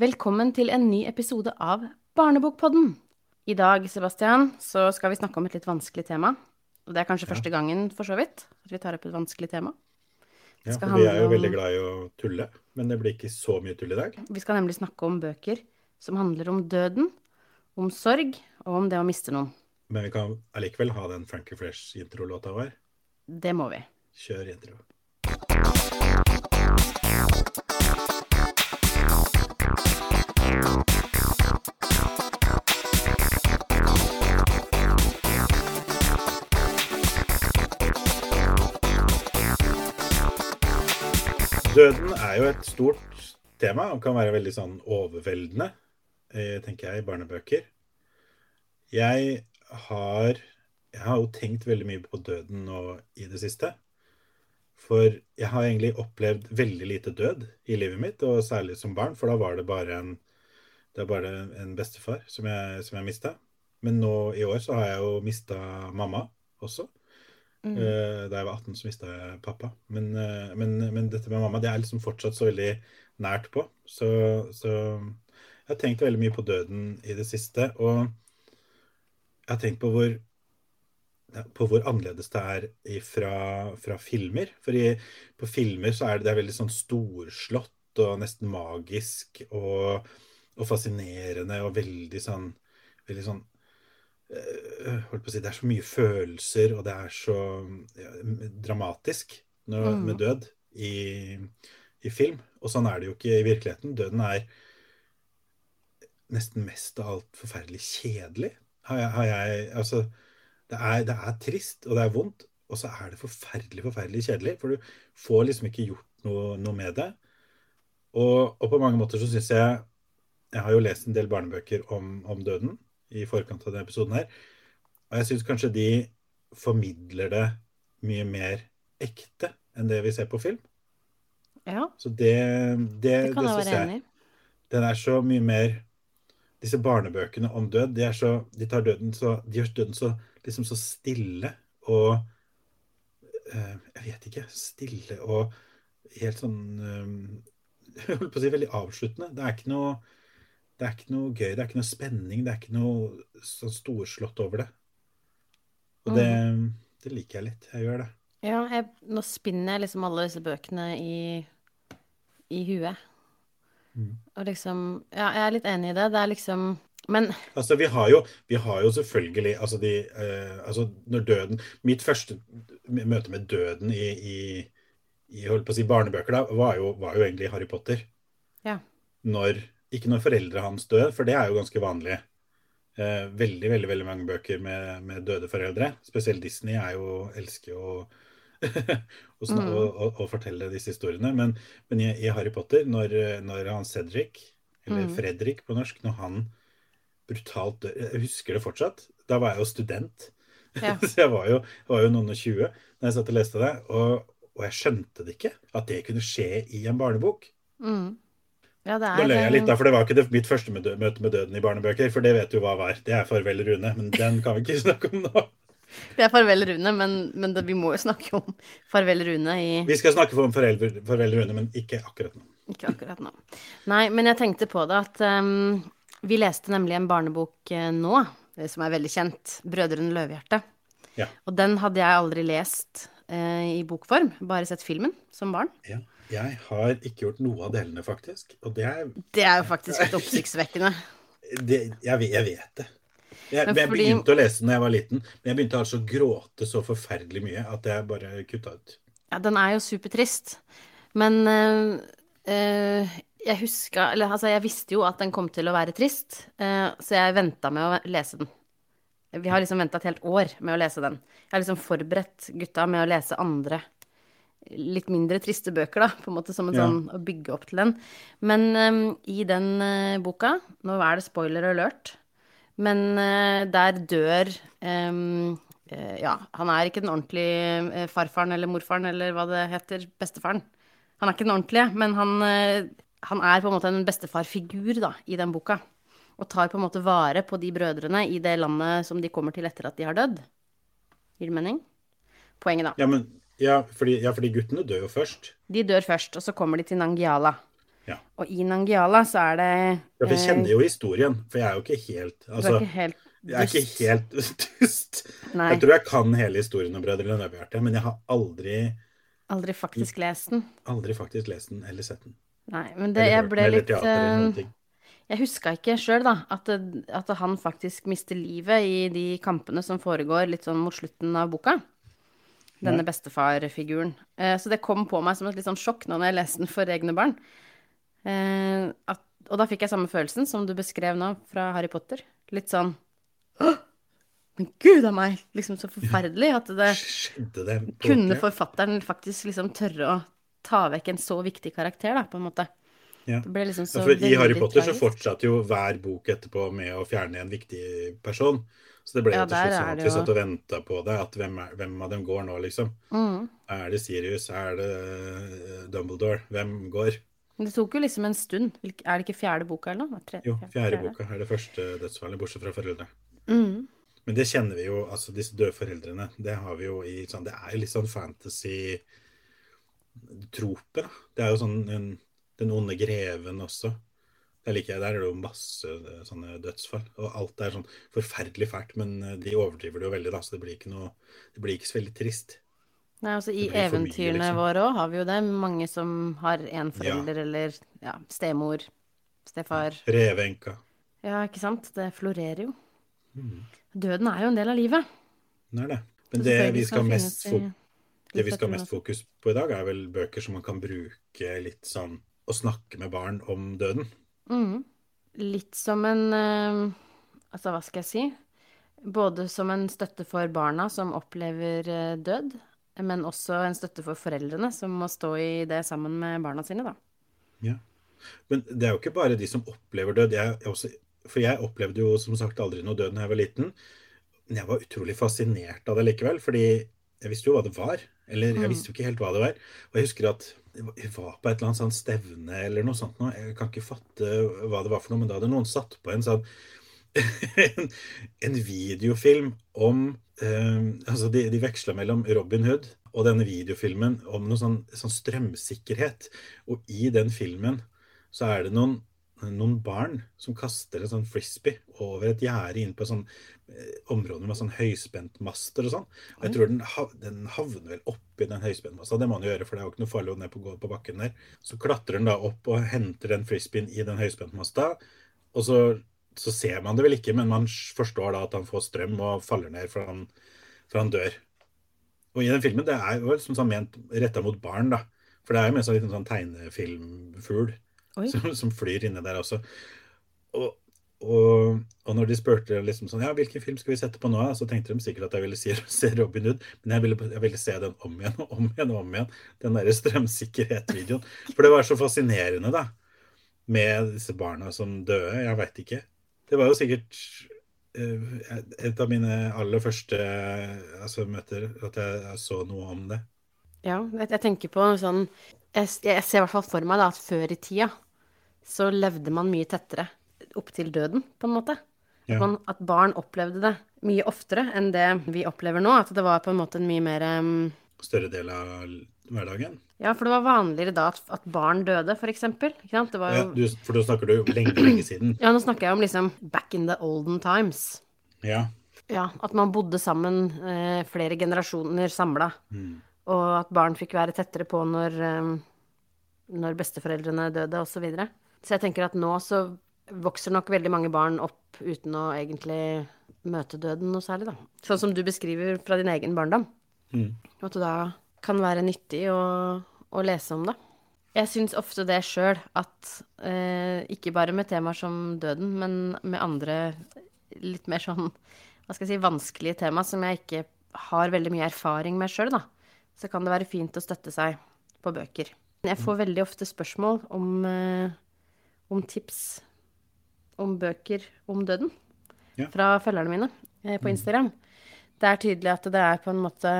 Velkommen til en ny episode av Barnebokpodden. I dag, Sebastian, så skal vi snakke om et litt vanskelig tema. Og det er kanskje første gangen, for så vidt, at vi tar opp et vanskelig tema. Ja, for vi er jo om- veldig glad i å tulle, men det blir ikke så mye tull i dag. Vi skal nemlig snakke om bøker som handler om døden, om sorg og om det å miste noen. Men vi kan allikevel ha den Frankie Fresh-introlåta vår. Det må vi. Kjør intro. Døden er jo et stort tema og kan være veldig sånn overveldende, eh, tenker jeg, i barnebøker. Jeg har, jeg har jo tenkt veldig mye på døden nå i det siste. For jeg har egentlig opplevd veldig lite død i livet mitt, og særlig som barn, for da var det bare en, det er bare en bestefar som jeg, som jeg mista. Men nå i år så har jeg jo mista mamma også. Eh, Da jeg var 18, så mista jeg pappa. Men, eh, men, men dette med mamma det er liksom fortsatt så veldig nært på. Så, så jeg har tenkt veldig mye på døden i det siste. Og jeg har tenkt på hvor, på hvor annerledes det er fra, fra filmer. For i, på filmer så er det, det er veldig sånn storslått og nesten magisk og, og fascinerende og veldig sånn, veldig sånn eh, holdt på å si, Det er så mye følelser, og det er så ja, dramatisk når, Mm. med død i, i film. Og sånn er det jo ikke i virkeligheten. Døden er nesten mest av alt forferdelig kjedelig. Har jeg, har jeg, altså, det, er, det er trist, og det er vondt, og så er det forferdelig, forferdelig kjedelig. For du får liksom ikke gjort noe, noe med det. Og, og på mange måter så syns jeg Jeg har jo lest en del barnebøker om, om døden i forkant av denne episoden her. Og jeg syns kanskje de formidler det mye mer ekte enn det vi ser på film. Ja, Så det, det, det kan jeg være enig i. Den er så mye mer Disse barnebøkene om død, de, er så, de tar døden så De gjør døden så, liksom så stille og eh, Jeg vet ikke. Stille og helt sånn eh, Jeg holdt på å si veldig avsluttende. Det er ikke noe det er ikke noe gøy, det er ikke noe spenning, det er ikke noe sånn storslått over det. Og det, det liker jeg litt. Jeg gjør det. Ja, jeg, nå spinner jeg liksom alle disse bøkene i, i huet. Og liksom Ja, jeg er litt enig i det. Det er liksom Men Altså, vi har jo, vi har jo selvfølgelig altså de, eh, altså når døden Mitt første møte med døden i, i, i holdt på å si barnebøker da, var jo, var jo egentlig Harry Potter. Ja. Når, ikke når foreldre hans døde, for det er jo ganske vanlig. Eh, veldig, veldig veldig mange bøker med, med døde foreldre. Spesielt Disney er jo, elsker jo å, mm. å, å, å fortelle disse historiene. Men, men i, i Harry Potter, når, når han Cedric, eller Fredrik på norsk, når han brutalt dør Jeg husker det fortsatt. Da var jeg jo student. Ja. Så jeg var jo, jeg var jo noen og tjue da jeg satt og leste det. Og, og jeg skjønte det ikke, at det kunne skje i en barnebok. mm. Ja, det Da løy jeg litt, da, for det var ikke det, mitt første møte med døden i barnebøker. For det vet du hva var. Det er Farvel, Rune. Men den kan vi ikke snakke om nå. Det er Farvel Rune, men, men det, vi må jo snakke om Farvel Rune i Vi skal snakke om Farvel, farvel Rune, men ikke akkurat nå. Ikke akkurat nå. Nei, men jeg tenkte på det at um, vi leste nemlig en barnebok eh, nå, eh, som er veldig kjent, 'Brødrene Løvehjerte'. Ja. Og den hadde jeg aldri lest eh, i bokform, bare sett filmen som barn. Ja. Jeg har ikke gjort noe av delene, faktisk. Og det er Det er jo faktisk litt oppsiktsvekkende. det, jeg, jeg vet det. Jeg, men jeg begynte å lese den da jeg var liten, men jeg begynte altså å gråte så forferdelig mye at jeg bare kutta ut. Ja, den er jo supertrist. Men øh, jeg huska Eller altså, jeg visste jo at den kom til å være trist, øh, så jeg venta med å lese den. Vi har liksom venta et helt år med å lese den. Jeg har liksom forberedt gutta med å lese andre litt mindre triste bøker, da, på en måte som en Ja. sånn å bygge opp til den. Men um, i den uh, boka, nå er det spoiler alert, men uh, der dør um, uh, Ja, han er ikke den ordentlige farfaren eller morfaren eller hva det heter, bestefaren. Han er ikke den ordentlige, men han, han er på en måte en bestefarfigur da, i den boka. Og tar på en måte vare på de brødrene i det landet som de kommer til etter at de har dødd. Gir det mening? Poenget, da. Ja, men, ja, fordi, ja, fordi guttene dør jo først. De dør først, og så kommer de til Nangiala. Ja. Og i Nangiala så er det Ja, for jeg eh, kjenner jo historien, for jeg er jo ikke helt Du Altså, er ikke helt jeg er ikke helt dust. Nei, Jeg tror jeg kan hele historien om Brødrene Løvehjerte, men jeg har aldri, aldri faktisk lest den. aldri faktisk lest den eller sett den. Nei, men det, jeg ble litt eh. Jeg huska ikke sjøl, da, at, at han faktisk mister livet i de kampene som foregår litt sånn mot slutten av boka. Denne bestefarfiguren. Eh, så det kom på meg som et litt sånn sjokk nå når jeg leste den for egne barn. Eh, at, og da fikk jeg samme følelsen som du beskrev nå fra Harry Potter. Litt sånn Men gud a meg! Liksom så forferdelig at det det kunne forfatteren faktisk liksom tørre å ta vekk en så viktig karakter, da, på en måte. Ja. Liksom så Ja, for I Harry Potter så fortsatte jo hver bok etterpå med å fjerne en viktig person. Så det ble jo Ja, til slutt sånn at vi satt og venta på det. At hvem, er, hvem av dem går nå, liksom? Mm. Er det Sirius? Er det eh, Dumbledore? Hvem går? Det tok jo liksom en stund. Er det ikke fjerde boka eller noe? Tre- Jo, fjerde boka er det første dødsfallet, bortsett fra foreldre. Mm. Men det kjenner vi jo, altså disse døde foreldrene. Det har vi jo i sånn Det er jo litt sånn fantasy-trope, da. Det er jo sånn en, Den onde greven også. Der liker jeg, der er det jo masse eh, sånne dødsfall. Og alt er sånn forferdelig fælt, men eh, de overdriver det jo veldig, da, så det blir ikke noe Det blir ikke så veldig trist. Nei, altså I eventyrene mye, liksom. våre òg har vi jo det. Mange som har én forelder eller ja, stemor, stefar. Reveenka. Ja, ikke sant? Det florerer jo. Mm. Døden er jo en del av livet. Det er det. Men det vi skal mest det det vi skal mest fokus på i dag, er vel bøker som man kan bruke litt sånn Å snakke med barn om døden. Mm. Litt som en eh, Altså, hva skal jeg si? Både som en støtte for barna som opplever eh, død, men også en støtte for foreldrene som må stå i det sammen med barna sine, da. Ja. Men det er jo ikke bare de som opplever død. Jeg, også, for jeg opplevde jo som sagt aldri noe død da jeg var liten. Men jeg var utrolig fascinert av det likevel, fordi jeg visste jo hva det var. Eller jeg visste jo ikke helt hva det var. Og jeg husker at var på et eller annet sånn stevne eller noe sånt nå. Jeg kan ikke fatte hva det var for noe, men da hadde noen satt på en sånn en, en videofilm om eh, Altså, de, de veksla mellom Robin Hood og denne videofilmen om noe sånn, sånn strømsikkerhet. Og i den filmen så er det noen, noen barn som kaster en sånn frisbee over et gjerde inn på sånn eh, område med sånn høyspentmaster og sånn. Og jeg tror den, hav, den havner vel oppi den høyspentmasta. Det må den gjøre, for det er jo ikke noe farlig å ned på, gå på bakken der. Så klatrer den da opp og henter den frisbeen i den høyspentmasta. Og så, så ser man det vel ikke, men man forstår da at han får strøm og faller ned for han, for han dør. Og i den filmen, det er jo som sagt ment retta mot barn, da. For det er jo mest en liten sånn tegnefilmfugl. Som, som flyr inni der også. Og, og, og når de spurte liksom sånn, ja, hvilken film skal vi sette på nå, så tenkte de sikkert at jeg ville si, se Robin Hood, men jeg ville, jeg ville se den om igjen og om igjen og om igjen. Den derre strømsikkerhet-videoen. For det var så fascinerende, da. Med disse barna som døde. Jeg veit ikke. Det var jo sikkert eh, et av mine aller første altså, møter at jeg så noe om det. Ja, jeg, jeg tenker på sånn jeg, jeg ser i hvert fall for meg da at før i tida så levde man mye tettere opp til døden, på en måte. Ja. Man, at barn opplevde det mye oftere enn det vi opplever nå. At det var på en måte en mye mer um, Større del av hverdagen. Ja, for det var vanligere da at, at barn døde? Det var Ja, du, for da snakker du jo lenge, lenge siden. Ja, nå snakker jeg om liksom back in the olden times. Ja. Ja, at man bodde sammen eh, flere generasjoner samla. Mm. Og at barn fikk være tettere på når, eh, når besteforeldrene døde, osv. Så, videre. så jeg tenker at nå så vokser nok veldig mange barn opp uten å egentlig møte døden noe særlig, da. Sånn som du beskriver fra din egen barndom. Mm. At det da kan være nyttig å, å lese om det. Jeg syns ofte det sjøl, at eh, ikke bare med temaer som døden, men med andre litt mer sånn, hva skal jeg si, vanskelige tema som jeg ikke har veldig mye erfaring med sjøl, da, så kan det være fint å støtte seg på bøker. Jeg får veldig ofte spørsmål om, eh, om tips om bøker om døden Ja. fra følgerne mine eh, på Instagram. Det er tydelig at det er på en måte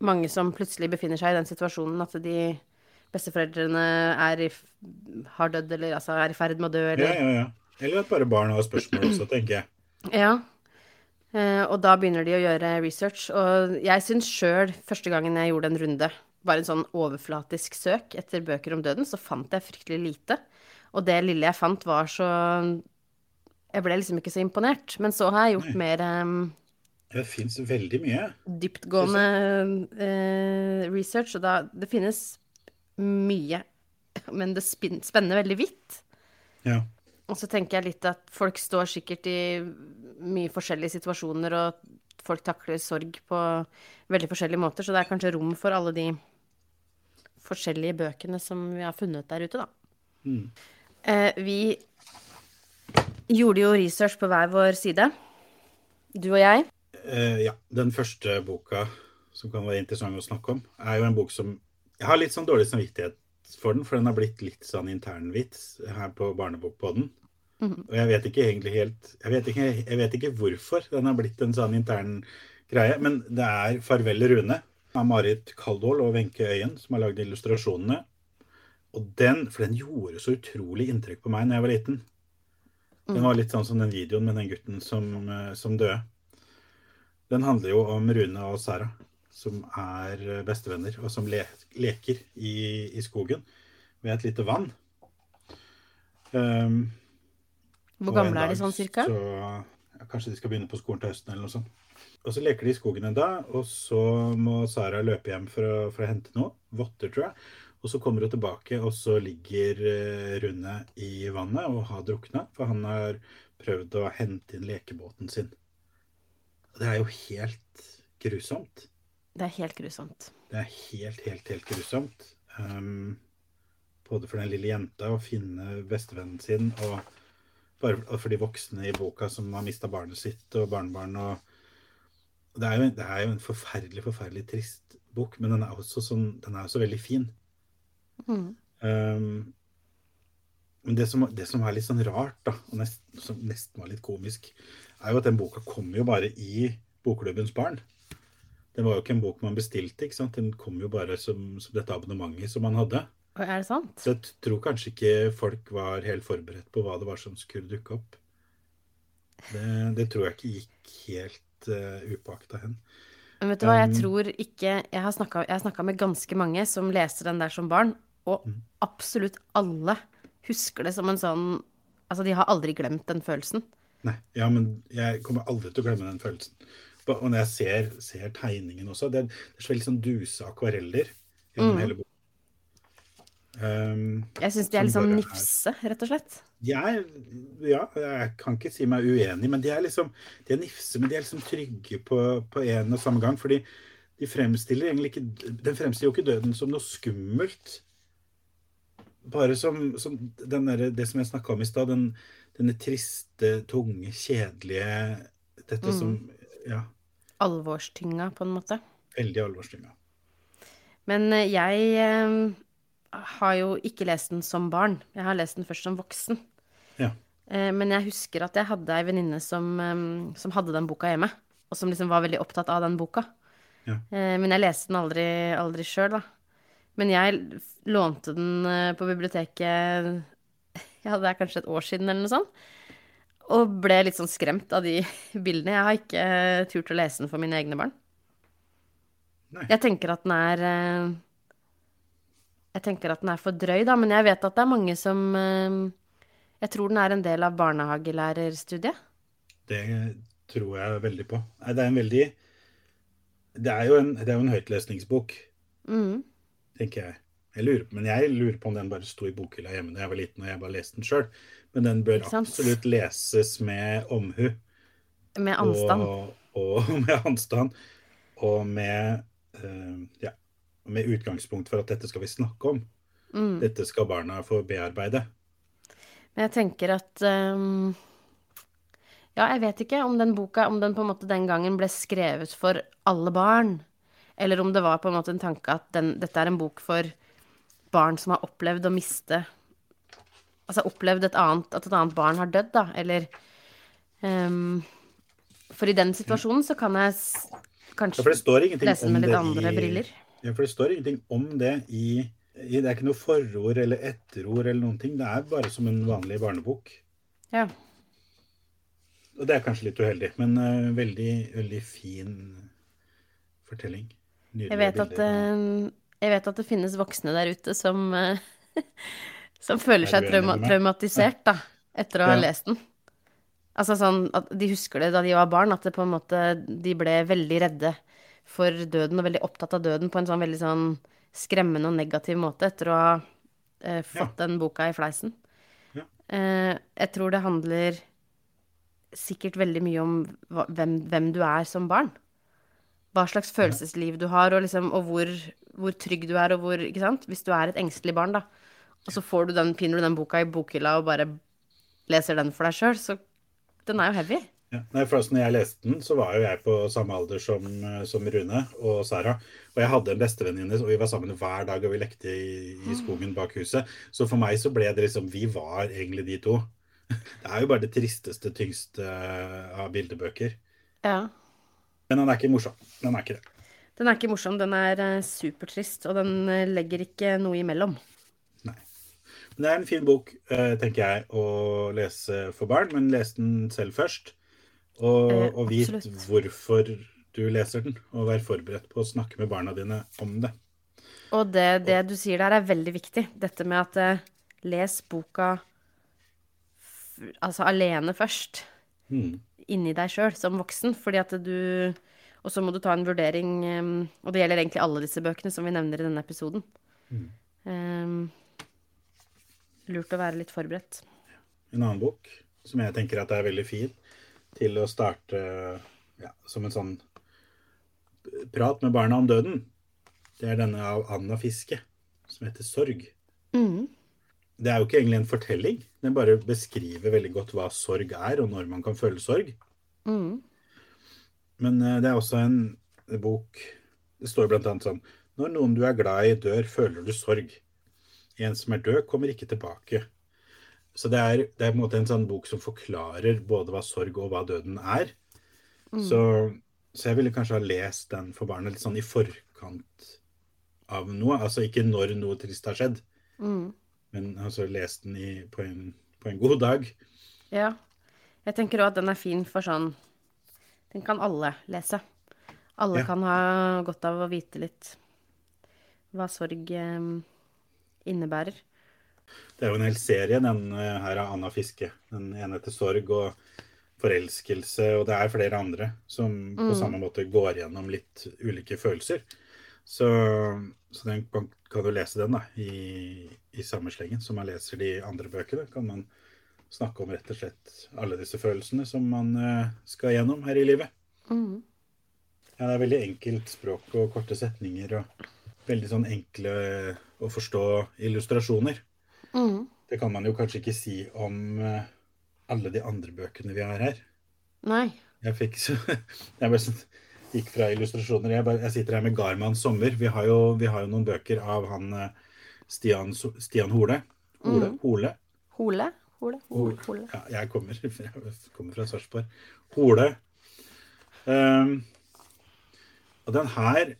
mange som plutselig befinner seg i den situasjonen at de besteforeldrene er i, har dødd, eller altså er i ferd med å dø, ja, eller ja, ja. Eller at bare barn har spørsmål også, tenker jeg. Ja. Eh, og da begynner de å gjøre research. Og jeg syns sjøl, første gangen jeg gjorde en runde bare en sånn overflatisk søk etter bøker om døden, så fant jeg fryktelig lite. Og det lille jeg fant, var så Jeg ble liksom ikke så imponert. Men så har jeg gjort mer um, Det fins veldig mye. dyptgående uh, research, og da Det finnes mye, men det spenner veldig vidt. Ja. Og så tenker jeg litt at folk står sikkert i mye forskjellige situasjoner, og folk takler sorg på veldig forskjellige måter, så det er kanskje rom for alle de forskjellige bøkene som vi har funnet der ute, da. Eh, vi gjorde jo research på hver vår side, du og jeg. Eh, ja. Den første boka som kan være interessant å snakke om, er jo en bok som Jeg har litt sånn dårlig samvittighet for den, for den har blitt litt sånn internvits her på Barnebokpodden. Og jeg vet ikke egentlig helt jeg vet ikke, jeg vet ikke hvorfor den har blitt en sånn intern greie, men det er 'Farvel, Rune' av Marit Kaldål og Wenche Øyen som har lagd illustrasjonene. Og den, For den gjorde så utrolig inntrykk på meg da jeg var liten. Den var litt sånn som den videoen med den gutten som, eh, som døde. Den handler jo om Rune og Sara, som er bestevenner, og som le leker i, i skogen ved et lite vann. Um, Hvor gamle er de sånn cirka? Så, ja, kanskje de skal begynne på skolen til høsten eller noe sånt. Og så leker de i skogen en dag, og så må Sara løpe hjem for å, for å hente noe. Votter, tror jeg. Og så kommer hun tilbake, og så ligger eh, Rune i vannet og har drukna. For han har prøvd å hente inn lekebåten sin. Og det er jo helt grusomt. Det er helt grusomt. Det er helt, helt, helt grusomt. Um, både for den lille jenta å finne bestevennen sin, og bare for de voksne i boka som har mista barnet sitt og barnebarn. og det er, jo, det er jo en forferdelig, forferdelig trist bok, men den er også, sånn, den er også veldig fin. Mm. Um, men det som, det som er litt sånn rart, da, og nest, som nesten var litt komisk, er jo at den boka kom jo bare i Bokklubbens barn. Det var jo ikke en bok man bestilte, ikke sant? den kom jo bare som, som dette abonnementet som man hadde. Er det sant? Jeg tror kanskje ikke folk var helt forberedt på hva det var som skulle dukke opp. Det, det tror jeg ikke gikk helt uh, upåakta hen. Men vet du hva, jeg Um, tror ikke Jeg har snakka, med ganske mange som leste den der som barn, og Mm. absolutt alle husker det som en sånn Altså, de har aldri glemt den følelsen. Nei, ja, men jeg kommer aldri til å glemme den følelsen. Og når jeg ser, ser tegningen også, det er, det er så veldig sånn duse akvareller gjennom hele boka. Um, Jeg syns de er litt sånn er- nifse, rett og slett. jeg, ja, jeg kan ikke si meg uenig, men de er liksom de er nifse, men de er liksom trygge på, på en og samme gang. fordi de fremstiller egentlig ikke Den fremstiller jo ikke døden som noe skummelt. Bare som, som den der, det som jeg snakka om i stad, den, denne triste, tunge, kjedelige Dette som Ja, Alvorstynga, på en måte. veldig alvorstynga. Men eh, jeg eh, har jo ikke lest den som barn. Jeg har lest den først som voksen. Ja. Eh, men jeg husker at jeg hadde ei venninne som, som hadde den boka hjemme. Og som liksom var veldig opptatt av den boka. Ja. Eh, men jeg leste den aldri, aldri sjøl, da. Men jeg lånte den eh, på biblioteket ja, det er kanskje et år siden, eller noe sånt. Og ble litt sånn skremt av de bildene. Jeg har ikke turt å lese den for mine egne barn. Nei. Jeg tenker at den er Jeg tenker at den er for drøy, da, men jeg vet at det er mange som eh, Jeg tror den er en del av barnehagelærerstudiet. Det tror jeg veldig på. Nei, det er en veldig Det er jo en, det er jo en høytlesningsbok. Mm. tenker jeg. Jeg lurer, men jeg lurer på om den bare sto i bokhylla hjemme da jeg var liten og jeg bare leste den sjøl. Men den bør absolutt leses med omhu. Med anstand. Og, og med anstand. Og med, uh, ja, med utgangspunkt for at dette skal vi snakke om. Mm. Dette skal barna få bearbeide. Men jeg tenker at um, Ja, jeg vet ikke om den boka Om den på en måte den gangen ble skrevet for alle barn. Eller om det var på en måte en tanke at den, dette er en bok for barn som har opplevd å miste Altså opplevd et annet, at et annet barn har dødd, da. Eller um, For i den situasjonen så kan jeg kanskje Ja, lese den med litt andre i briller. Ja, for det står ingenting om det i, i Det er ikke noe forord eller etterord eller noen ting. Det er bare som en vanlig barnebok. Ja. Og det er kanskje litt uheldig, men uh, veldig, veldig fin fortelling. Nydelige Jeg vet at eh, Jeg vet at det finnes voksne der ute som, uh, som føler Er seg trauma traumatisert da, etter å ha Ja. lest den. Altså sånn at de husker det da de var barn, at det på en måte de ble veldig redde for døden og veldig opptatt av døden på en sånn veldig sånn skremmende og negativ måte etter å ha eh, fått den boka i fleisen. Ja. Eh, jeg tror det handler sikkert veldig mye om hva, hvem, hvem du er som barn. Hva slags følelsesliv du har, og, liksom, og hvor, hvor trygg du er, og hvor Ikke sant? Hvis du er et engstelig barn, da, og så får du den, pinner du den boka i bokhylla og bare leser den for deg sjøl, så den er jo heavy. Ja. Nei, for altså, når jeg leste den, så var jo jeg på samme alder som, eh, som Rune og Sara. Og jeg hadde en bestevenninne, og vi var sammen hver dag, og vi lekte i, i skogen bak huset. Så for meg så ble det liksom Vi var egentlig de to. Det er jo bare det tristeste, tyngste eh, av bildebøker. Ja. Men den er ikke morsom. Den er ikke det. Den er ikke morsom, den er eh, supertrist, og den legger ikke noe imellom. Nei. Men det er en fin bok, tenker jeg, å lese for barn. Men les den selv først. Og, Eh, og vit absolutt. hvorfor du leser den. Og vær forberedt på å snakke med barna dine om det. Og det, det du sier der, er veldig viktig. Dette med at eh, les boka altså alene først. Mm. Inni deg sjøl som voksen. Fordi at du Og så må du ta en vurdering um, Og det gjelder egentlig alle disse bøkene som vi nevner i denne episoden. Eh, lurt å være litt forberedt. En annen bok som jeg tenker at er veldig fin til å starte ja, som en sånn prat med barna om døden, det er denne av Anna Fiske, som heter Sorg. Mm. Det er jo ikke egentlig en fortelling, den bare beskriver veldig godt hva sorg er, og når man kan føle sorg. Mm. Men eh, det er også en bok Det står blant annet sånn Når noen du er glad i dør, føler du sorg. En som er død, kommer ikke tilbake. Så det er, det er på en måte en sånn bok som forklarer både hva sorg og hva døden er. Så, så jeg ville kanskje ha lest den for barna litt sånn i forkant av noe. Altså ikke når noe trist har skjedd, mm. men altså lest den i, på, en, på en god dag. Ja. Jeg tenker òg at den er fin for sånn Den kan alle lese. Alle Ja. kan ha godt av å vite litt hva sorg eh, innebærer. Det er jo en hel serie, den eh, her av Anna Fiske. Den ene heter Sorg og forelskelse, og det er flere andre som på samme måte går gjennom litt ulike følelser. Så, så den kan, kan du lese den da, i, i samme slengen som man leser de andre bøkene. Kan man snakke om rett og slett alle disse følelsene som man eh, skal gjennom her i livet. Mm. Ja, det er veldig enkelt språk og korte setninger og veldig sånn enkle å forstå illustrasjoner. Mhm. Det kan man jo kanskje ikke si om eh, alle de andre bøkene vi har her. Nei. Jeg fikk så Jeg bare gikk fra illustrasjoner. Jeg, bare, jeg sitter her med Garmans sommer. Vi har jo, vi har jo noen bøker av han eh, Stian, Stian Hole. Hole? Hole? Hole? Hole? Hole? Hole. Ja, jeg kommer, jeg kommer fra Sarpsborg. Hole. Um, og den her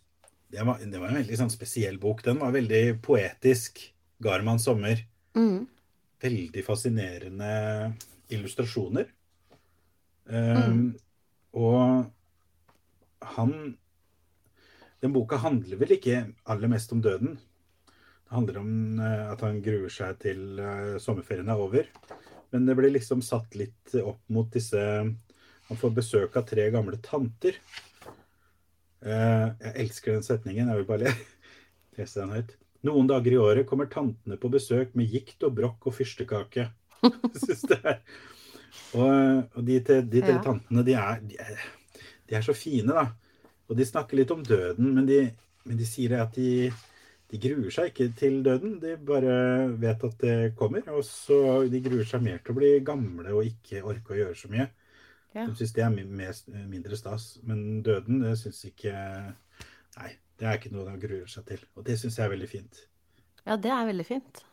det var, det var en veldig sånn spesiell bok. Den var veldig poetisk. 'Garmans sommer. Mhm. veldig fascinerende illustrasjoner. Um, Og han Den boka handler vel ikke aller mest om døden. Det handler om eh, at han gruer seg til eh, sommerferien er over. Men det blir liksom satt litt opp mot disse Han får besøk av tre gamle tanter. Eh, Jeg elsker den setningen. Jeg vil bare lese den høyt. Noen dager i året kommer tantene på besøk med gikt og brokk og fyrstekake. Jeg synes det Og, og de, tre- de tre Ja. tantene, de er, de, er, de er så fine, da. Og de snakker litt om døden, men de, men de sier at de, de gruer seg ikke til døden. De bare vet at det kommer, og så de gruer seg mer til å bli gamle og ikke orke å gjøre så mye. Ja. De syns det er mest, mindre stas. Men døden, det syns ikke Nei, det er ikke noe de gruer seg til. Og det syns jeg er veldig fint. ja, det er veldig fint.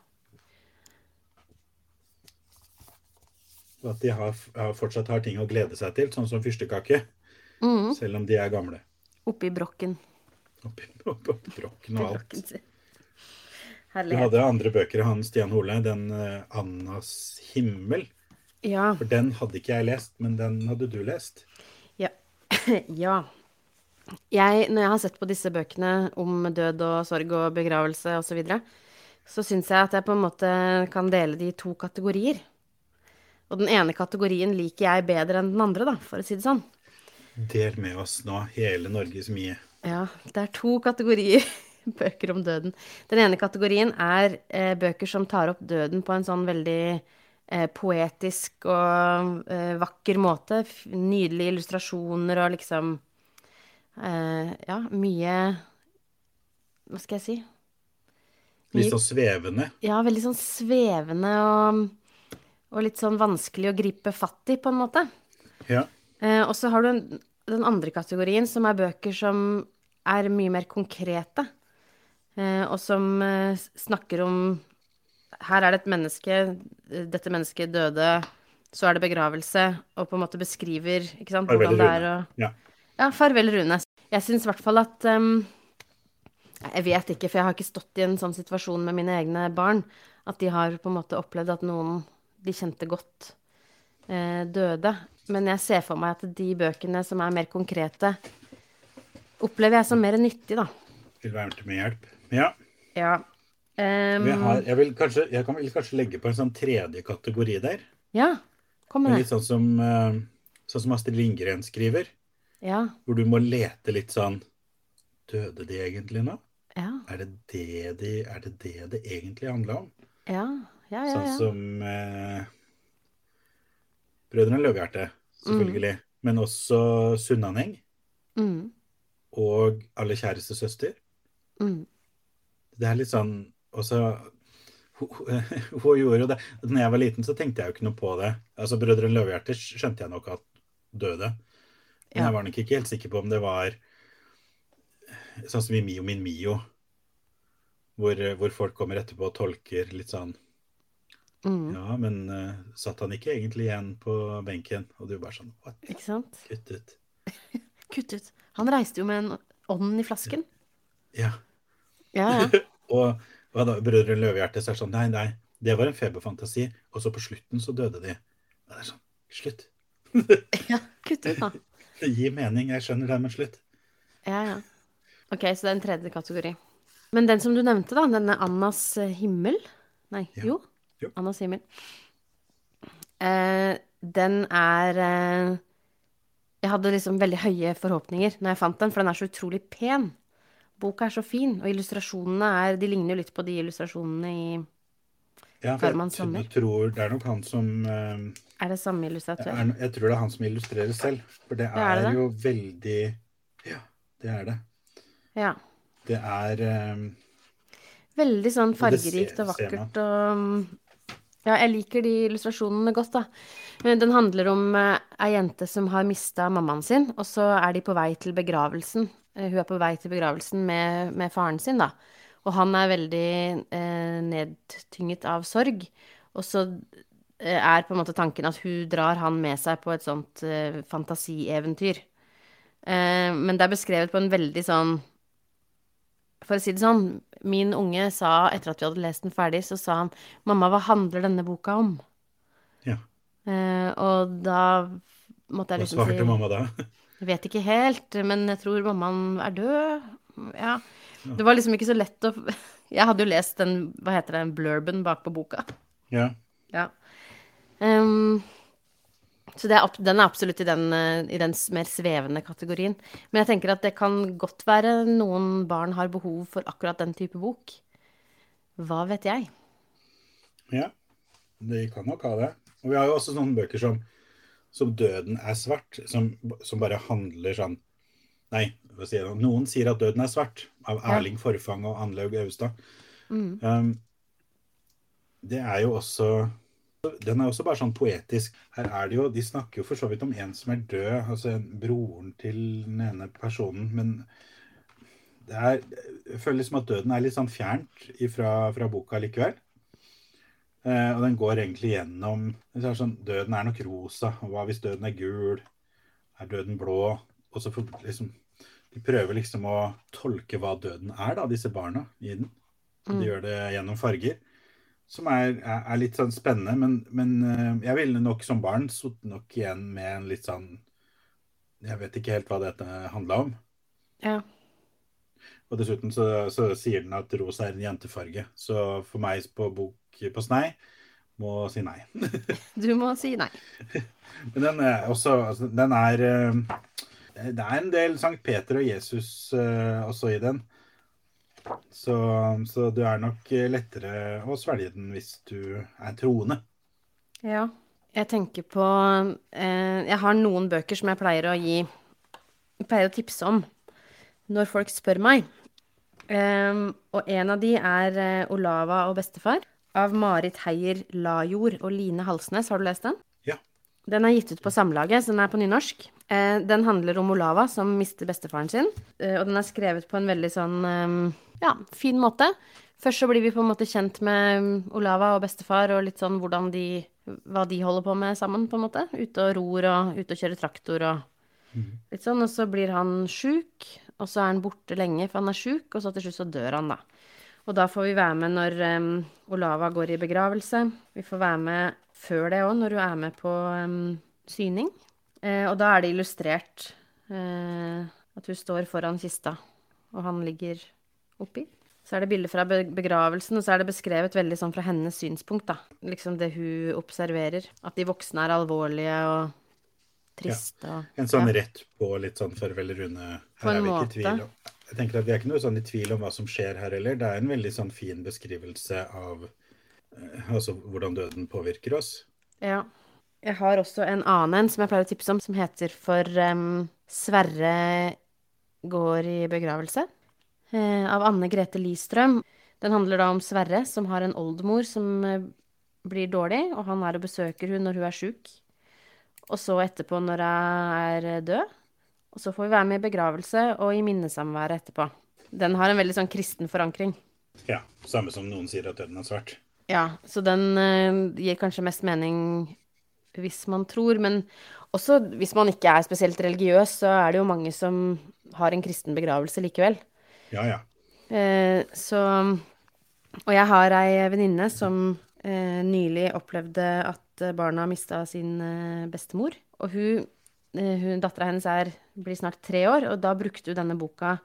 Og at de har, har, fortsatt har ting å glede seg til, sånn som fyrstekake. Mm. Selv om de er gamle. Oppi brokken. Oppi, oppi, oppi brokken og alt. Herlig. Du hadde andre bøker av han Stian Hole, den uh, 'Annas himmel'. Ja. For den hadde ikke jeg lest, men den hadde du lest. Ja. ja. Jeg, når jeg har sett på disse bøkene om død og sorg og begravelse osv., så, videre, så syns jeg at jeg på en måte kan dele de i to kategorier. Og den ene kategorien liker jeg bedre enn den andre, da, for å si det sånn. Del med oss nå hele Norges mye. Ja, det er to kategorier bøker om døden. Den ene kategorien er eh, bøker som tar opp døden på en sånn veldig eh, poetisk og eh, vakker måte. Nydelige illustrasjoner og liksom Ja, mye Hva skal jeg si? Litt sånn svevende. Ja, veldig sånn svevende og, og litt sånn vanskelig å gripe fatt i, på en måte. Ja. Eh, og så har du en, den andre kategorien, som er bøker som er mye mer konkrete. Eh, og som eh, snakker om Her er det et menneske, dette mennesket døde, så er det begravelse, og på en måte beskriver sant, hvordan det er å Ja. Ja, farvel, Rune. Jeg syns i hvert fall at um, Jeg vet ikke, for jeg har ikke stått i en sånn situasjon med mine egne barn. At de har på en måte opplevd at noen de kjente godt, eh, døde. Men jeg ser for meg at de bøkene som er mer konkrete, opplever jeg som mer nyttig, da. Vil være til med hjelp. Ja. Ja. Um, Vi har, jeg, vil kanskje, jeg kan vel kanskje legge på en sånn tredje kategori der. ja, kom med Litt sånn som, eh, sånn som Astrid Lindgren skriver. Ja. Hvor du må lete litt sånn Døde de egentlig nå? Ja. Er det det de, er det, det, det egentlig handla om? Ja. Ja, ja, Sånn som eh, Brødrene Løvehjerte, selvfølgelig. Men også Sunnaneng. Mm, og Alle kjæreste søster. mm. Det er litt sånn også hun, hun gjorde jo det. Når jeg var liten, så tenkte jeg jo ikke noe på det. Altså, Brødrene Løvehjerte skjønte jeg nok at døde. Men jeg var nok ikke helt sikker på om det var sånn som i Mio min Mio, hvor, hvor folk kommer etterpå og tolker litt sånn Mm. Ja, men uh, satt han ikke egentlig igjen på benken? Og du bare sånn What? Ikke sant? Kutt ut. Kutt ut. Han reiste jo med en ånd i flasken. Ja. Ja, ja. Og, hva da Brødrene Løvehjerte så er det sånn Nei, nei, det var en feberfantasi. Og så på slutten så døde de. Og det er sånn Slutt. ja. Kutt ut, da. Det gir mening. Jeg skjønner det, men slutt. Ja, ja. Ok, så det er en tredje kategori. Men den som du nevnte, da, denne Annas eh, himmel Nei, Ja. jo. Jo. Annas himmel. Eh, den er eh, Jeg hadde liksom veldig høye forhåpninger når jeg fant den, for den er så utrolig pen. Boka er så fin, og illustrasjonene er De ligner jo litt på de illustrasjonene i Ja, for Sommer. jeg tror Det er nok han som eh, Er det samme det illustratør? er, Jeg tror det er han som illustrerer selv. For det er, er er, det det? jo veldig Ja, det er det. Ja. Det er um, Veldig sånn fargerikt og vakkert og Ja, jeg liker de illustrasjonene godt, da. Den handler om uh, ei jente som har mista mammaen sin, og så er de på vei til begravelsen. Uh, hun er på vei til begravelsen med, med faren sin, da. Og han er veldig uh, nedtynget av sorg. Og så er på en måte tanken at hun drar han med seg på et sånt uh, fantasieventyr. Uh, men det er beskrevet på en veldig sånn For å si det sånn, min unge sa etter at vi hadde lest den ferdig, så sa han 'Mamma, hva handler denne boka om?' Ja. Uh, og da måtte jeg liksom si svarte mamma da? Jeg vet ikke helt, men jeg tror mammaen er død. Ja. Det var liksom ikke så lett å Jeg hadde jo lest den, hva heter det, blurben bak på boka. Ja. Ja. Ehm, så det er, den er absolutt i den, eh, i den mer svevende kategorien. Men jeg tenker at det kan godt være noen barn har behov for akkurat den type bok. Hva vet jeg? Ja, de kan nok ha det. Og vi har jo også sånne bøker som, som 'Døden er svart', som, som bare handler sånn Nei, hva sier jeg nå? Noen sier at 'Døden er svart', av Ja. Erling Forfang og Anlaug Austad. Mm. Um, det er jo også Den er også bare sånn poetisk. Her er det jo De snakker jo for så vidt om en som er død, altså broren til den ene personen, men det er, jeg føler liksom at døden er litt sånn fjernt ifra, fra boka likevel. Eh, og den går egentlig gjennom er sånn, Døden er nok rosa. og Hva hvis døden er gul? Er døden blå? Og så for, liksom De prøver liksom å tolke hva døden er, da, disse barna i den. Mm. De gjør det gjennom farger. Som er, er, litt sånn spennende, men, men eh, jeg ville nok som barn sittet nok igjen med en litt sånn Jeg vet ikke helt hva dette handla om. Ja. Og dessuten så, så sier den at rosa er en jentefarge. Så for meg på bok på snei må si nei. Du må si nei. Men den er også altså, Den er eh, Det er en del Sankt Peter og Jesus eh, også i den. Så, så du er nok lettere å svelge den hvis du er troende. Ja. Jeg tenker på eh, Jeg har noen bøker som jeg pleier å gi Pleier å tipse om når folk spør meg. Um, og en av de er uh, 'Olava og bestefar' av Marit Heier Lajord og Line Halsnes. Har du lest den? Den er gitt ut på Samlaget, så den er på nynorsk. Eh, den handler om Olava som mister bestefaren sin, Eh, og den er skrevet på en veldig sånn eh, ja, fin måte. Først så blir vi på en måte kjent med Olava og bestefar og litt sånn hvordan de Hva de holder på med sammen, på en måte. Ute og ror og ute og kjører traktor og mm. litt sånn. Og så blir han sjuk, og så er han borte lenge for han er sjuk, og så til slutt så dør han, da. Og da får vi være med når um, Olava går i begravelse. Vi får være med før det òg, når hun er med på um, syning. Eh, og da er det illustrert eh, at hun står foran kista, og han ligger oppi. Så er det bilder fra begravelsen, og så er det beskrevet veldig sånn fra hennes synspunkt, da. Liksom det hun observerer. At de voksne er alvorlige og triste og ja. En sånn ja. rett på litt sånn farvel, Rune. På en måte. Jeg tenker at Vi er ikke noe sånn i tvil om hva som skjer her heller. Det er en veldig sånn fin beskrivelse av altså hvordan døden påvirker oss. Ja. Jeg har også en annen en som jeg pleier å tipse om, som heter For um, Sverre går i begravelse. uh, av Anne Grete Listrøm. Den handler da om Sverre, som har en oldemor som uh, blir dårlig, og han er og besøker hun når hun er sjuk. Og så etterpå når hun er eh, død. Og så får vi være med i begravelse og i minnesamværet etterpå. Den har en veldig sånn kristen forankring. Ja. Samme som noen sier at døden er svart. Ja, så den uh, gir kanskje mest mening hvis man tror, men også hvis man ikke er spesielt religiøs, så er det jo mange som har en kristen begravelse likevel. Ja, ja. Eh, så Og jeg har ei venninne som eh, nylig opplevde at barna mista sin eh, bestemor. Og hun, eh, hun dattera hennes er, blir snart tre år, og da brukte hun denne boka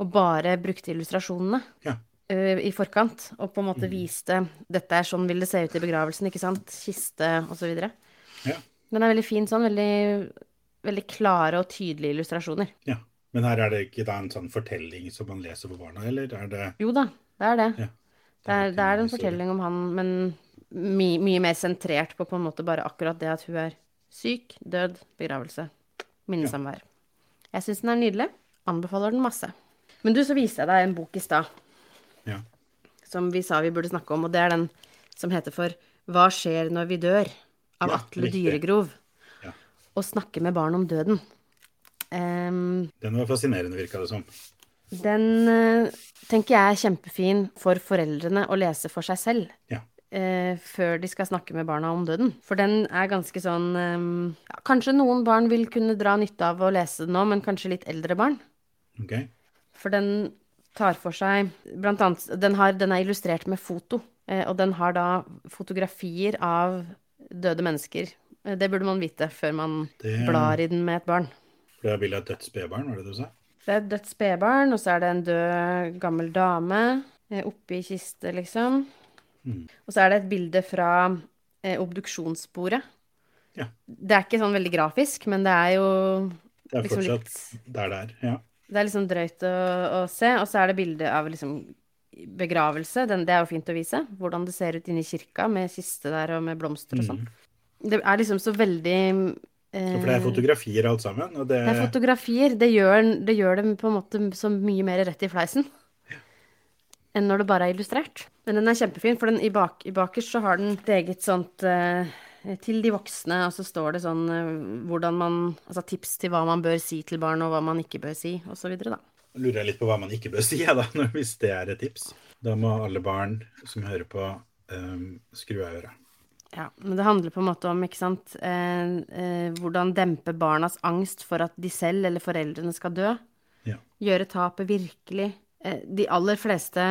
og bare brukte illustrasjonene. Ja. Eh, I forkant, og på en måte mm. viste Dette er sånn vil det se ut i begravelsen, ikke sant? Kiste, osv. Ja. Den er veldig fin sånn. Veldig, veldig klare og tydelige illustrasjoner. Ja. Men her er det ikke da en sånn fortelling som man leser for barna, eller er det Jo da, det er det. Ja, det, er, det er en fortelling om han, men my, mye mer sentrert på på en måte bare akkurat det at hun er syk, død, begravelse, minnesamvær. Ja. Jeg syns den er nydelig. Anbefaler den masse. Men du, så viste jeg deg en bok i stad ja. som vi sa vi burde snakke om, og det er den som heter for Hva skjer når vi dør? av ja, Atle Dyregrov. Ja. Å snakke med barn om døden. Um, den var fascinerende, virka det som. Den uh, tenker jeg er kjempefin for foreldrene å lese for seg selv. Ja. Uh, før de skal snakke med barna om døden. For den er ganske sånn um, ja, Kanskje noen barn vil kunne dra nytte av å lese den nå, men kanskje litt eldre barn. Okay. For den tar for seg Blant annet Den, har, den er illustrert med foto. Uh, og den har da fotografier av døde mennesker. Det burde man vite før man det... blar i den med et barn. For det er bilde av et dødt spedbarn, var det det du sa? Det er et dødt spedbarn, og så er det en død, gammel dame eh, oppi kiste, liksom. Mm. Og så er det et bilde fra eh, obduksjonsbordet. Ja. Det er ikke sånn veldig grafisk, men det er jo Det er liksom fortsatt litt, der det er, ja. Det er liksom drøyt å, å se. Og så er det bilde av liksom begravelse. Den, det er jo fint å vise. Hvordan det ser ut inni kirka med kiste der og med blomster og sånn. Mm. Det er liksom så veldig for det er fotografier alt sammen? Det... det... er fotografier. Det gjør, det gjør dem på en måte så mye mer rett i fleisen enn når det bare er illustrert. Men den er kjempefin, for den i, bak, i bakerst så har den et eget sånt uh, til de voksne, og så står det sånn uh, hvordan man Altså tips til hva man bør si til barn, og hva man ikke bør si, osv., da. Lurer jeg litt på hva man ikke bør si, da, hvis det er et tips. Da må alle barn som hører på, um, skru av øret. Ja, men det handler på en måte om, ikke sant, eh, eh, hvordan dempe barnas angst for at de selv eller foreldrene skal dø. Ja. Gjøre tapet virkelig. Eh, de aller fleste,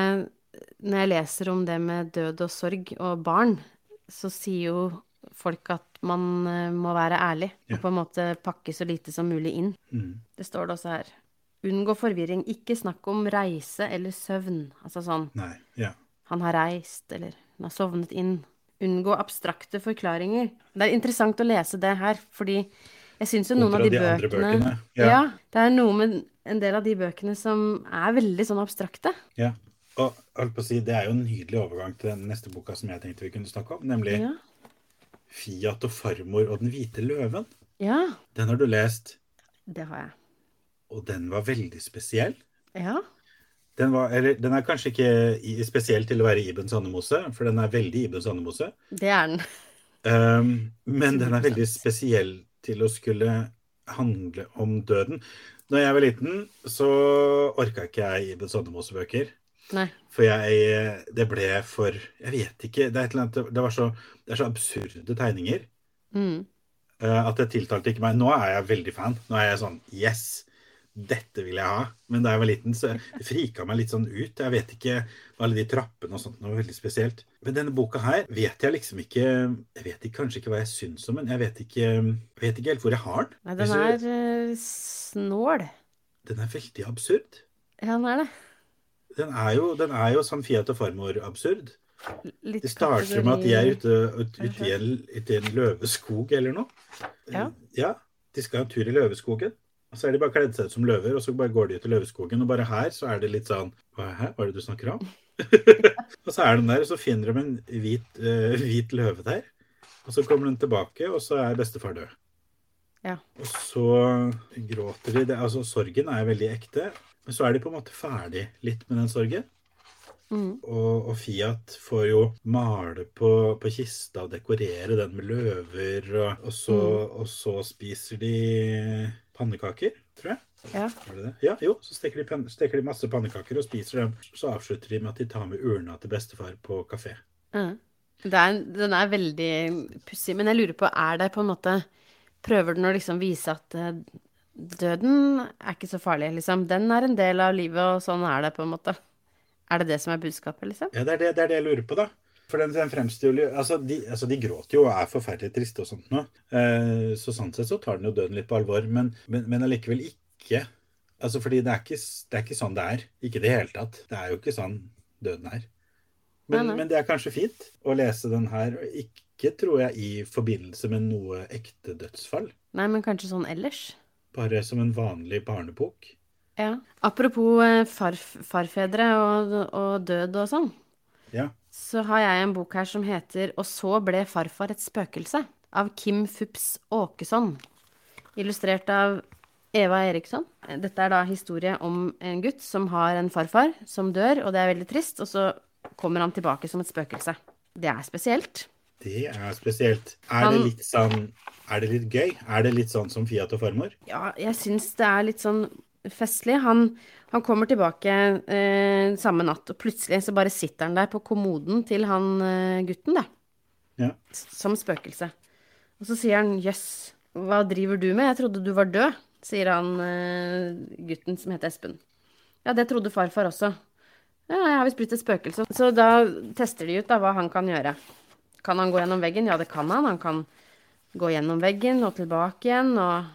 når jeg leser om det med død og sorg og barn, så sier jo folk at man eh, må være ærlig ja. og på en måte pakke så lite som mulig inn. Mm. Det står det også her. Unngå forvirring. Ikke snakk om reise eller søvn. Altså sånn Nei. Ja. han har reist, eller han har sovnet inn. Unngå abstrakte forklaringer. Det er interessant å lese det her, fordi jeg syns jo noen av de, de bøkene bøkene, ja. ja. det er noe med en del av de bøkene som er veldig sånn abstrakte. ja. Og holdt på å si, det er jo en nydelig overgang til den neste boka som jeg tenkte vi kunne snakke om, nemlig Ja. Fiat og farmor og den hvite løven. ja, Den har du lest, det har jeg. og den var veldig spesiell. Ja. Den, var, eller, den er kanskje ikke spesiell til å være Ibn Sandemose, for den er veldig Ibn Sandemose. Det er den. Um, men den er veldig spesiell til å skulle handle om døden. Når jeg var liten, så orka ikke jeg Ibn Sandemose-bøker. Nei. For jeg Det ble for Jeg vet ikke. Det er annet Det, var så, det er så absurde tegninger Mm. eh, at det tiltalte ikke meg. Nå er jeg veldig fan. Nå er jeg sånn Yes! Dette vil jeg ha. Men da jeg var liten, så det frika meg litt sånn ut. Jeg vet ikke Alle de trappene og sånt. Det var veldig spesielt. Men denne boka her vet jeg liksom ikke Jeg vet ikke, kanskje ikke hva jeg syns om den. Jeg vet ikke, vet ikke helt hvor jeg har den. Nei, den er eh, snål. Den er veldig absurd. Ja, den er det. Den er jo, den er jo som Fiat og farmor-absurd. Det starter med at de er ute, ute, i, en, ute i en løveskog eller noe. Ja. ja. De skal ha en tur i løveskogen. Og så er de bare kledd seg ut som løver, og så bare går de ut i løveskogen. Og bare her så er det litt sånn hva er det du snakker om? og så er de der, og så finner de en hvit, uh, hvit løve der. Og så kommer den tilbake, og så er bestefar død. Ja. Og så gråter de. Det, altså, sorgen er veldig ekte. Men så er de på en måte ferdig litt med den sorgen. Mm. Og, og Fiat får jo male på, på kista og dekorere den med løver, og, og, så, og så spiser de pannekaker, tror jeg. Ja. Det det? Ja, jo, så steker de, steker de masse pannekaker og spiser dem. Så avslutter de med at de tar med urna til bestefar på kafé. Mm. Er, den er veldig pussig, men jeg lurer på, er det på en måte Prøver den å liksom vise at eh, døden er ikke så farlig, liksom? Den er en del av livet, og sånn er det, på en måte. Er det det som er budskapet, liksom? Ja, det er det, det er det jeg lurer på, da. For den, den fremstiller altså de, altså de gråter jo og er forferdelig triste og sånt nå. Eh, så sånn sett så tar den jo døden litt på alvor, men, men, men allikevel ikke. Altså fordi det er, ikke, det er ikke sånn det er. Ikke i det hele tatt. Det er jo ikke sånn døden er. Men, Nei, nei. men det er kanskje fint å lese den her, og ikke tror jeg i forbindelse med noe ekte dødsfall. Nei, men kanskje sånn ellers? Bare som en vanlig barnebok. Ja. Apropos eh, farf farfedre og, og død og sånn, Ja. så har jeg en bok her som heter Og så ble farfar et spøkelse, av Kim Fups Åkesson. Illustrert av Eva Eriksson. Dette er da historie om en gutt som har en farfar som dør, og det er veldig trist, og så kommer han tilbake som et spøkelse. Det er spesielt. Det er spesielt. Er det litt sånn Er det litt gøy? Er det litt sånn som Fiat og farmor? Ja, jeg syns det er litt sånn festlig. Han, han kommer tilbake eh, samme natt, og plutselig så bare sitter han der på kommoden til han eh, gutten, da. Ja. Som spøkelse. Og så sier han 'jøss, hva driver du med? Jeg trodde du var død', sier han eh, gutten som heter Espen. Ja, det trodde farfar også. Ja, jeg har visst blitt et spøkelse. Så da tester de ut da hva han kan gjøre. Kan han gå gjennom veggen? Ja, det kan han. Han kan gå gjennom veggen og tilbake igjen, og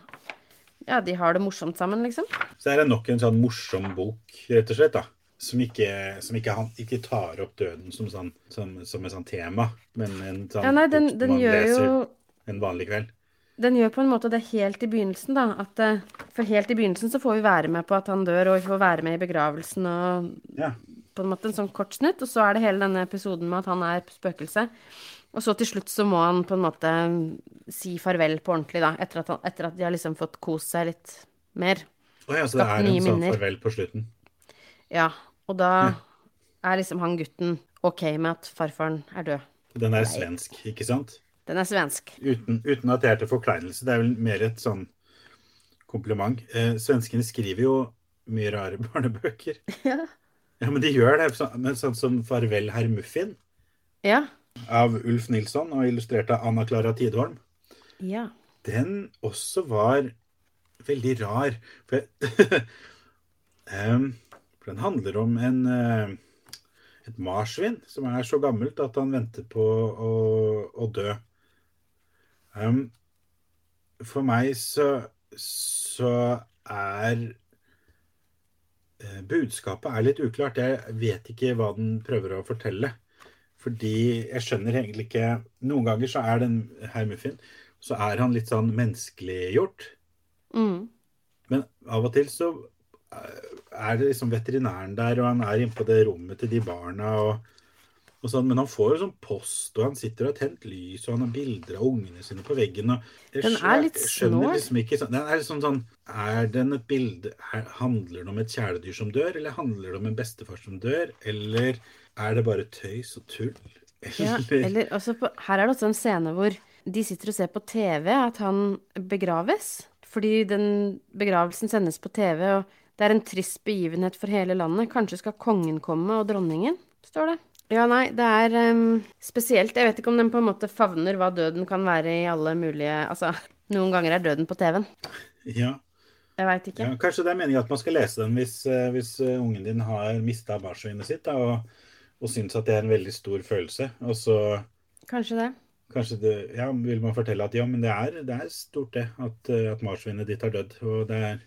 ja, de har det morsomt sammen, liksom. Så er det nok en sånn morsom bok, rett og slett, da. Som ikke, som ikke, han, ikke tar opp døden som, sånn, som, som et sånt tema, men en sånn Ja, nei, den, bok den man leser jo en vanlig kveld. Den gjør på en måte det helt i begynnelsen, da. At, eh, for helt i begynnelsen så får vi være med på at han dør, og vi får være med i begravelsen og Ja. på en måte en sånn kort snutt. Og så er det hele denne episoden med at han er spøkelse. Og så til slutt så må han på en måte si farvel på ordentlig, da. Etter at, han, etter at de har liksom fått kost seg litt mer. Å ja, så det er en sånn farvel på slutten. Ja. Og da er liksom han gutten ok med at farfaren er død. Den er svensk, ikke sant? Den er svensk. Uten, uten at det er til forkleinelse. Det er vel mer et sånn kompliment. Eh, svenskene skriver jo mye rare barnebøker. Ja. Ja, men de gjør det. Men sånn som 'Farvel, herr Muffin' Ja. Av Ulf Nilsson og illustrert av Anna Klara Tidholm. Ja. den også var veldig rar. For, um, for den handler om en, eh, et marsvin som er så gammelt at han venter på å, å dø. Um, for meg så, så er eh, budskapet er litt uklart. Jeg vet ikke hva den prøver å fortelle. Fordi jeg skjønner egentlig ikke Noen ganger så er den herr Muffin så er han litt sånn menneskeliggjort. Mm. Men av og til så eh, er det liksom veterinæren der, og han er inne på det rommet til de barna. og og sånn, men han får jo sånn post, og han sitter og har tent lys, og han har bilder av ungene sine på veggen. Den er litt snål. Liksom ikke, sånn- den er liksom sånn Er den et bilde er, Handler det om et kjæledyr som dør, eller handler det om en bestefar som dør? Eller er det bare tøys og tull? Ja, eller også på, her er det også en scene hvor de sitter og ser på TV at han begraves. Fordi den begravelsen sendes på TV, og det er en trist begivenhet for hele landet. Kanskje skal kongen komme og dronningen, står det. Ja, nei, det er um, spesielt. Jeg vet ikke om den på en måte favner hva døden kan være i alle mulige Altså, noen ganger er døden på TV-en. Ja, Jeg veit ikke. ja, kanskje det er meningen at man skal lese den hvis, eh, hvis eh, ungen din har mista marsvinet sitt, da, og, og syns at det er en veldig stor følelse. Og så Kanskje det. Kanskje det, ja, vil man fortelle at ja, men det er, det er stort det, at, eh, at marsvinet ditt har dødd. Og det er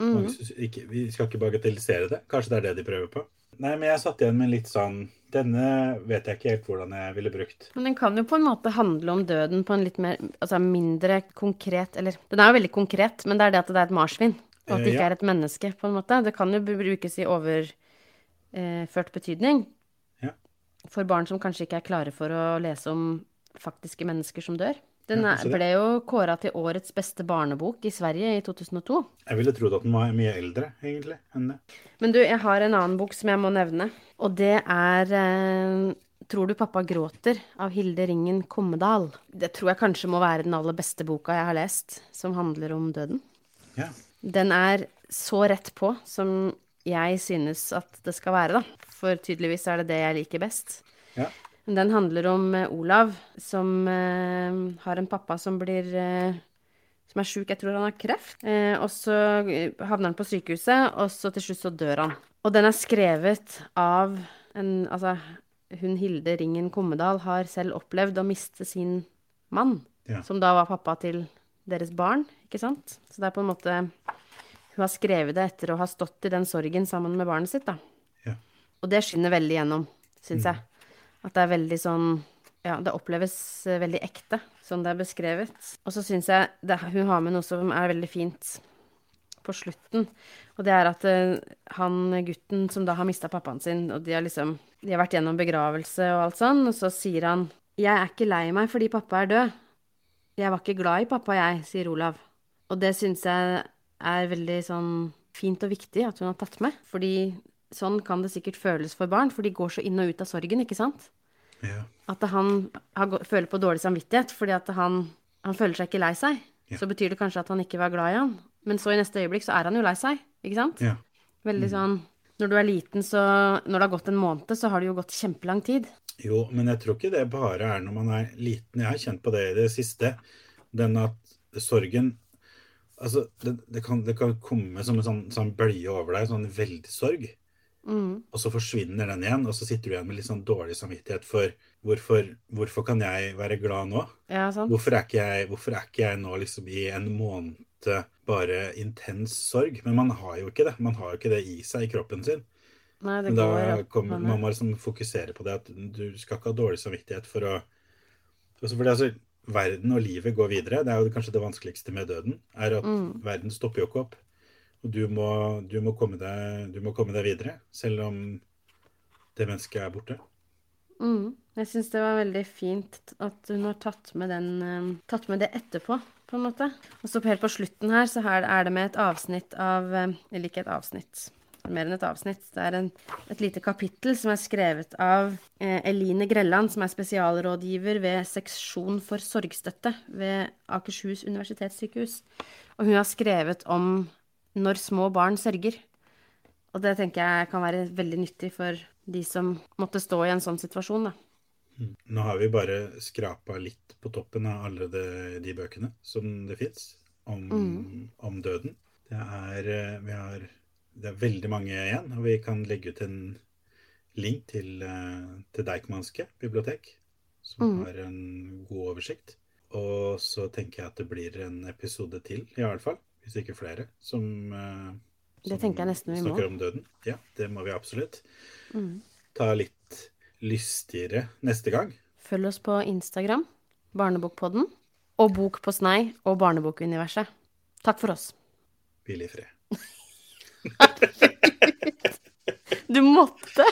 Mm. mange ikke, Vi skal ikke bagatellisere det. Kanskje det er det de prøver på. Nei, men jeg satt igjen med litt sånn Denne vet jeg ikke helt hvordan jeg ville brukt. Men den kan jo på en måte handle om døden på en litt mer, altså mindre konkret Eller den er jo veldig konkret, men det er det at det er et marsvin. Og at det Eh, ikke ja. er et menneske, på en måte. Det kan jo brukes i overført betydning. For barn som kanskje ikke er klare for å lese om faktiske mennesker som dør. Den er, ble jo kåra til årets beste barnebok i Sverige i 2002. Jeg ville trodd at den var mye eldre, egentlig, enn det. Men du, jeg har en annen bok som jeg må nevne. Og det er eh, 'Tror du pappa gråter' av Hilde Ringen Kommedal. Det tror jeg kanskje må være den aller beste boka jeg har lest som handler om døden. Ja. Den er så rett på som jeg synes at det skal være, da. For tydeligvis er det det jeg liker best. Ja. Den handler om eh, Olav, som eh, har en pappa som blir eh, Som er sjuk, jeg tror han har kreft. Eh, og så havner han på sykehuset, og så til slutt så dør han. Og den er skrevet av en Altså, hun Hilde Ringen Kommedal har selv opplevd å miste sin mann, Ja. som da var pappa til deres barn, ikke sant? Så det er på en måte Hun har skrevet det etter å ha stått i den sorgen sammen med barnet sitt, da. Og det skinner veldig gjennom, syns jeg. At det er veldig sånn Ja, det oppleves eh, veldig ekte, sånn det er beskrevet. Og så syns jeg det, hun har med noe som er veldig fint på slutten. Og det er at eh, han gutten som da har mista pappaen sin, og de har liksom De har vært gjennom begravelse og alt sånn, og så sier han 'Jeg er ikke lei meg fordi pappa er død'. 'Jeg var ikke glad i pappa, jeg', sier Olav. Og det syns jeg er veldig sånn fint og viktig at hun har tatt med. Fordi sånn kan det sikkert føles for barn, for de går så inn og ut av sorgen, ikke sant? Ja. At han har, føler på dårlig samvittighet fordi at han, han føler seg ikke lei seg. Ja. Så betyr det kanskje at han ikke var glad i han. Men så i neste øyeblikk så er han jo lei seg, ikke sant? ja. Veldig sånn Når du er liten, så Når det har gått en måned, så har det jo gått kjempelang tid. Jo, men jeg tror ikke det bare er når man er liten. Jeg har kjent på det i det siste. Den at sorgen Altså, det, det, kan, det kan komme som en sånn, sånn bølge over deg, sånn veldig sorg. Mm. Og så forsvinner den igjen, og så sitter du igjen med litt sånn dårlig samvittighet for hvorfor, hvorfor kan jeg være glad nå? Ja? Hvorfor er, jeg, hvorfor er ikke jeg nå liksom i en måned bare intens sorg? Men man har jo ikke det. Man har jo ikke det i seg i kroppen sin. Nei, det Men da kommer, man må liksom fokusere på det at du skal ikke ha dårlig samvittighet for å altså fordi altså, Verden og livet går videre. Det er jo kanskje det vanskeligste med døden. er at Mm. Verden stopper jo ikke opp. Og du må, du, må deg, du må komme deg videre, selv om det mennesket er borte. Mm. Jeg syns det var veldig fint at hun har tatt med, den, eh, tatt med det etterpå, på en måte. Og så helt på slutten her, så her er det med et avsnitt av eh, Eller ikke et avsnitt, mer enn et avsnitt. Det er en, et lite kapittel som er skrevet av eh, Eline Grelland, som er spesialrådgiver ved seksjon for sorgstøtte ved Akershus universitetssykehus. Og hun har skrevet om når små barn sørger. Og det tenker jeg kan være veldig nyttig for de som måtte stå i en sånn situasjon, da. Nå har vi bare skrapa litt på toppen av alle de, de bøkene som det fins om, om døden. Det er, eh, vi har, det er veldig mange igjen, og vi kan legge ut en link til, eh, til Deichmanske bibliotek, som har en god oversikt. Og så tenker jeg at det blir en episode til, i alle fall, hvis ikke flere, som, som vi må. snakker om døden. Ja, det må vi absolutt. Ta litt lystigere neste gang. Følg oss på Instagram, Barnebokpodden, og Bok på snei og Barnebokuniverset. Takk for oss. Hvil i fred. Du måtte!